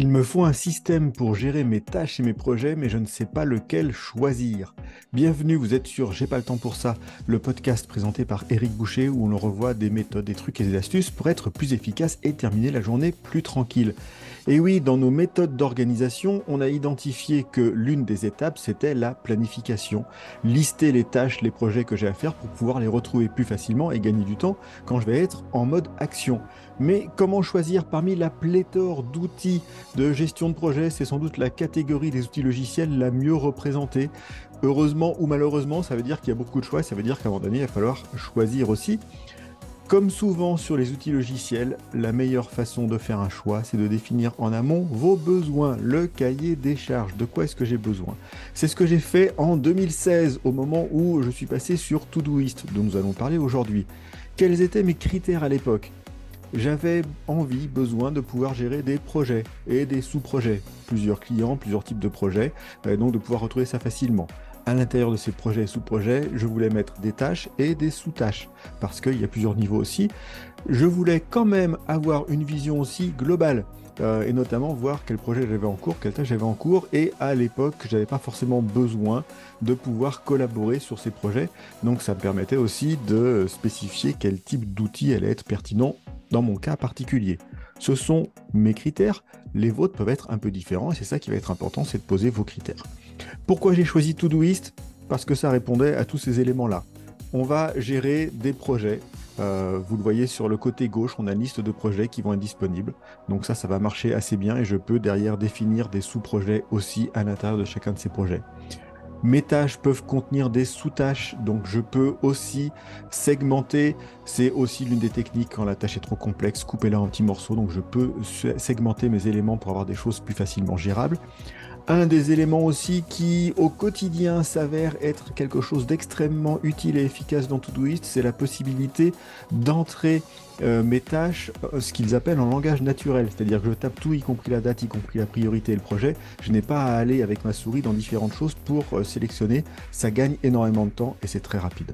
Il me faut un système pour gérer mes tâches et mes projets, mais je ne sais pas lequel choisir. Bienvenue, vous êtes sur J'ai pas le temps pour ça, le podcast présenté par Eric Boucher où l'on revoit des méthodes, des trucs et des astuces pour être plus efficace et terminer la journée plus tranquille. Et oui, dans nos méthodes d'organisation, on a identifié que l'une des étapes, c'était la planification. Lister les tâches, les projets que j'ai à faire pour pouvoir les retrouver plus facilement et gagner du temps quand je vais être en mode action. Mais comment choisir parmi la pléthore d'outils de gestion de projet C'est sans doute la catégorie des outils logiciels la mieux représentée. Heureusement ou malheureusement, ça veut dire qu'il y a beaucoup de choix, ça veut dire qu'à un moment donné, il va falloir choisir aussi. Comme souvent sur les outils logiciels, la meilleure façon de faire un choix, c'est de définir en amont vos besoins, le cahier des charges, de quoi est-ce que j'ai besoin? C'est ce que j'ai fait en 2016, au moment où je suis passé sur Todoist, dont nous allons parler aujourd'hui. Quels étaient mes critères à l'époque? J'avais envie, besoin de pouvoir gérer des projets et des sous-projets, plusieurs clients, plusieurs types de projets, et donc de pouvoir retrouver ça facilement. À l'intérieur de ces projets et sous-projets, je voulais mettre des tâches et des sous-tâches, parce qu'il y a plusieurs niveaux aussi. Je voulais quand même avoir une vision aussi globale, euh, et notamment voir quel projet j'avais en cours, quelle tâche j'avais en cours, et à l'époque, j'avais pas forcément besoin de pouvoir collaborer sur ces projets, donc ça me permettait aussi de spécifier quel type d'outil allait être pertinent dans mon cas particulier. Ce sont mes critères, les vôtres peuvent être un peu différents, et c'est ça qui va être important, c'est de poser vos critères. Pourquoi j'ai choisi Todoist? Parce que ça répondait à tous ces éléments-là. On va gérer des projets. Euh, vous le voyez sur le côté gauche, on a une liste de projets qui vont être disponibles. Donc ça, ça va marcher assez bien et je peux derrière définir des sous-projets aussi à l'intérieur de chacun de ces projets. Mes tâches peuvent contenir des sous-tâches, donc je peux aussi segmenter. C'est aussi l'une des techniques quand la tâche est trop complexe, couper-la en petits morceaux. Donc je peux segmenter mes éléments pour avoir des choses plus facilement gérables. Un des éléments aussi qui au quotidien s'avère être quelque chose d'extrêmement utile et efficace dans Todoist, c'est la possibilité d'entrer euh, mes tâches, euh, ce qu'ils appellent en langage naturel, c'est-à-dire que je tape tout, y compris la date, y compris la priorité et le projet. Je n'ai pas à aller avec ma souris dans différentes choses pour euh, sélectionner. Ça gagne énormément de temps et c'est très rapide.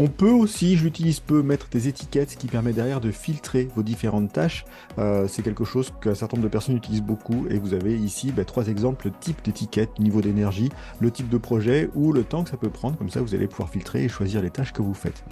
On peut aussi, je l'utilise peu, mettre des étiquettes, qui permet derrière de filtrer vos différentes tâches. Euh, c'est quelque chose qu'un certain nombre de personnes utilisent beaucoup et vous avez ici bah, trois exemples, le type d'étiquette, niveau d'énergie, le type de projet ou le temps que ça peut prendre. Comme ça, vous allez pouvoir filtrer et choisir les tâches que vous faites.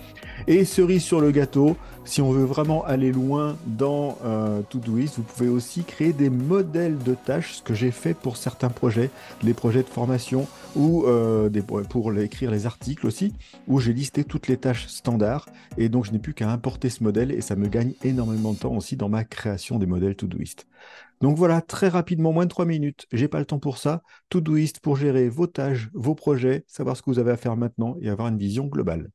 Et cerise sur le gâteau, si on veut vraiment aller loin dans euh, Todoist, vous pouvez aussi créer des modèles de tâches, ce que j'ai fait pour certains projets, les projets de formation ou euh, pour écrire les articles aussi, où j'ai listé toutes les tâches standards et donc je n'ai plus qu'à importer ce modèle et ça me gagne énormément de temps aussi dans ma création des modèles Todoist. Donc voilà, très rapidement, moins de 3 minutes, j'ai pas le temps pour ça. Todoist pour gérer vos tâches, vos projets, savoir ce que vous avez à faire maintenant et avoir une vision globale.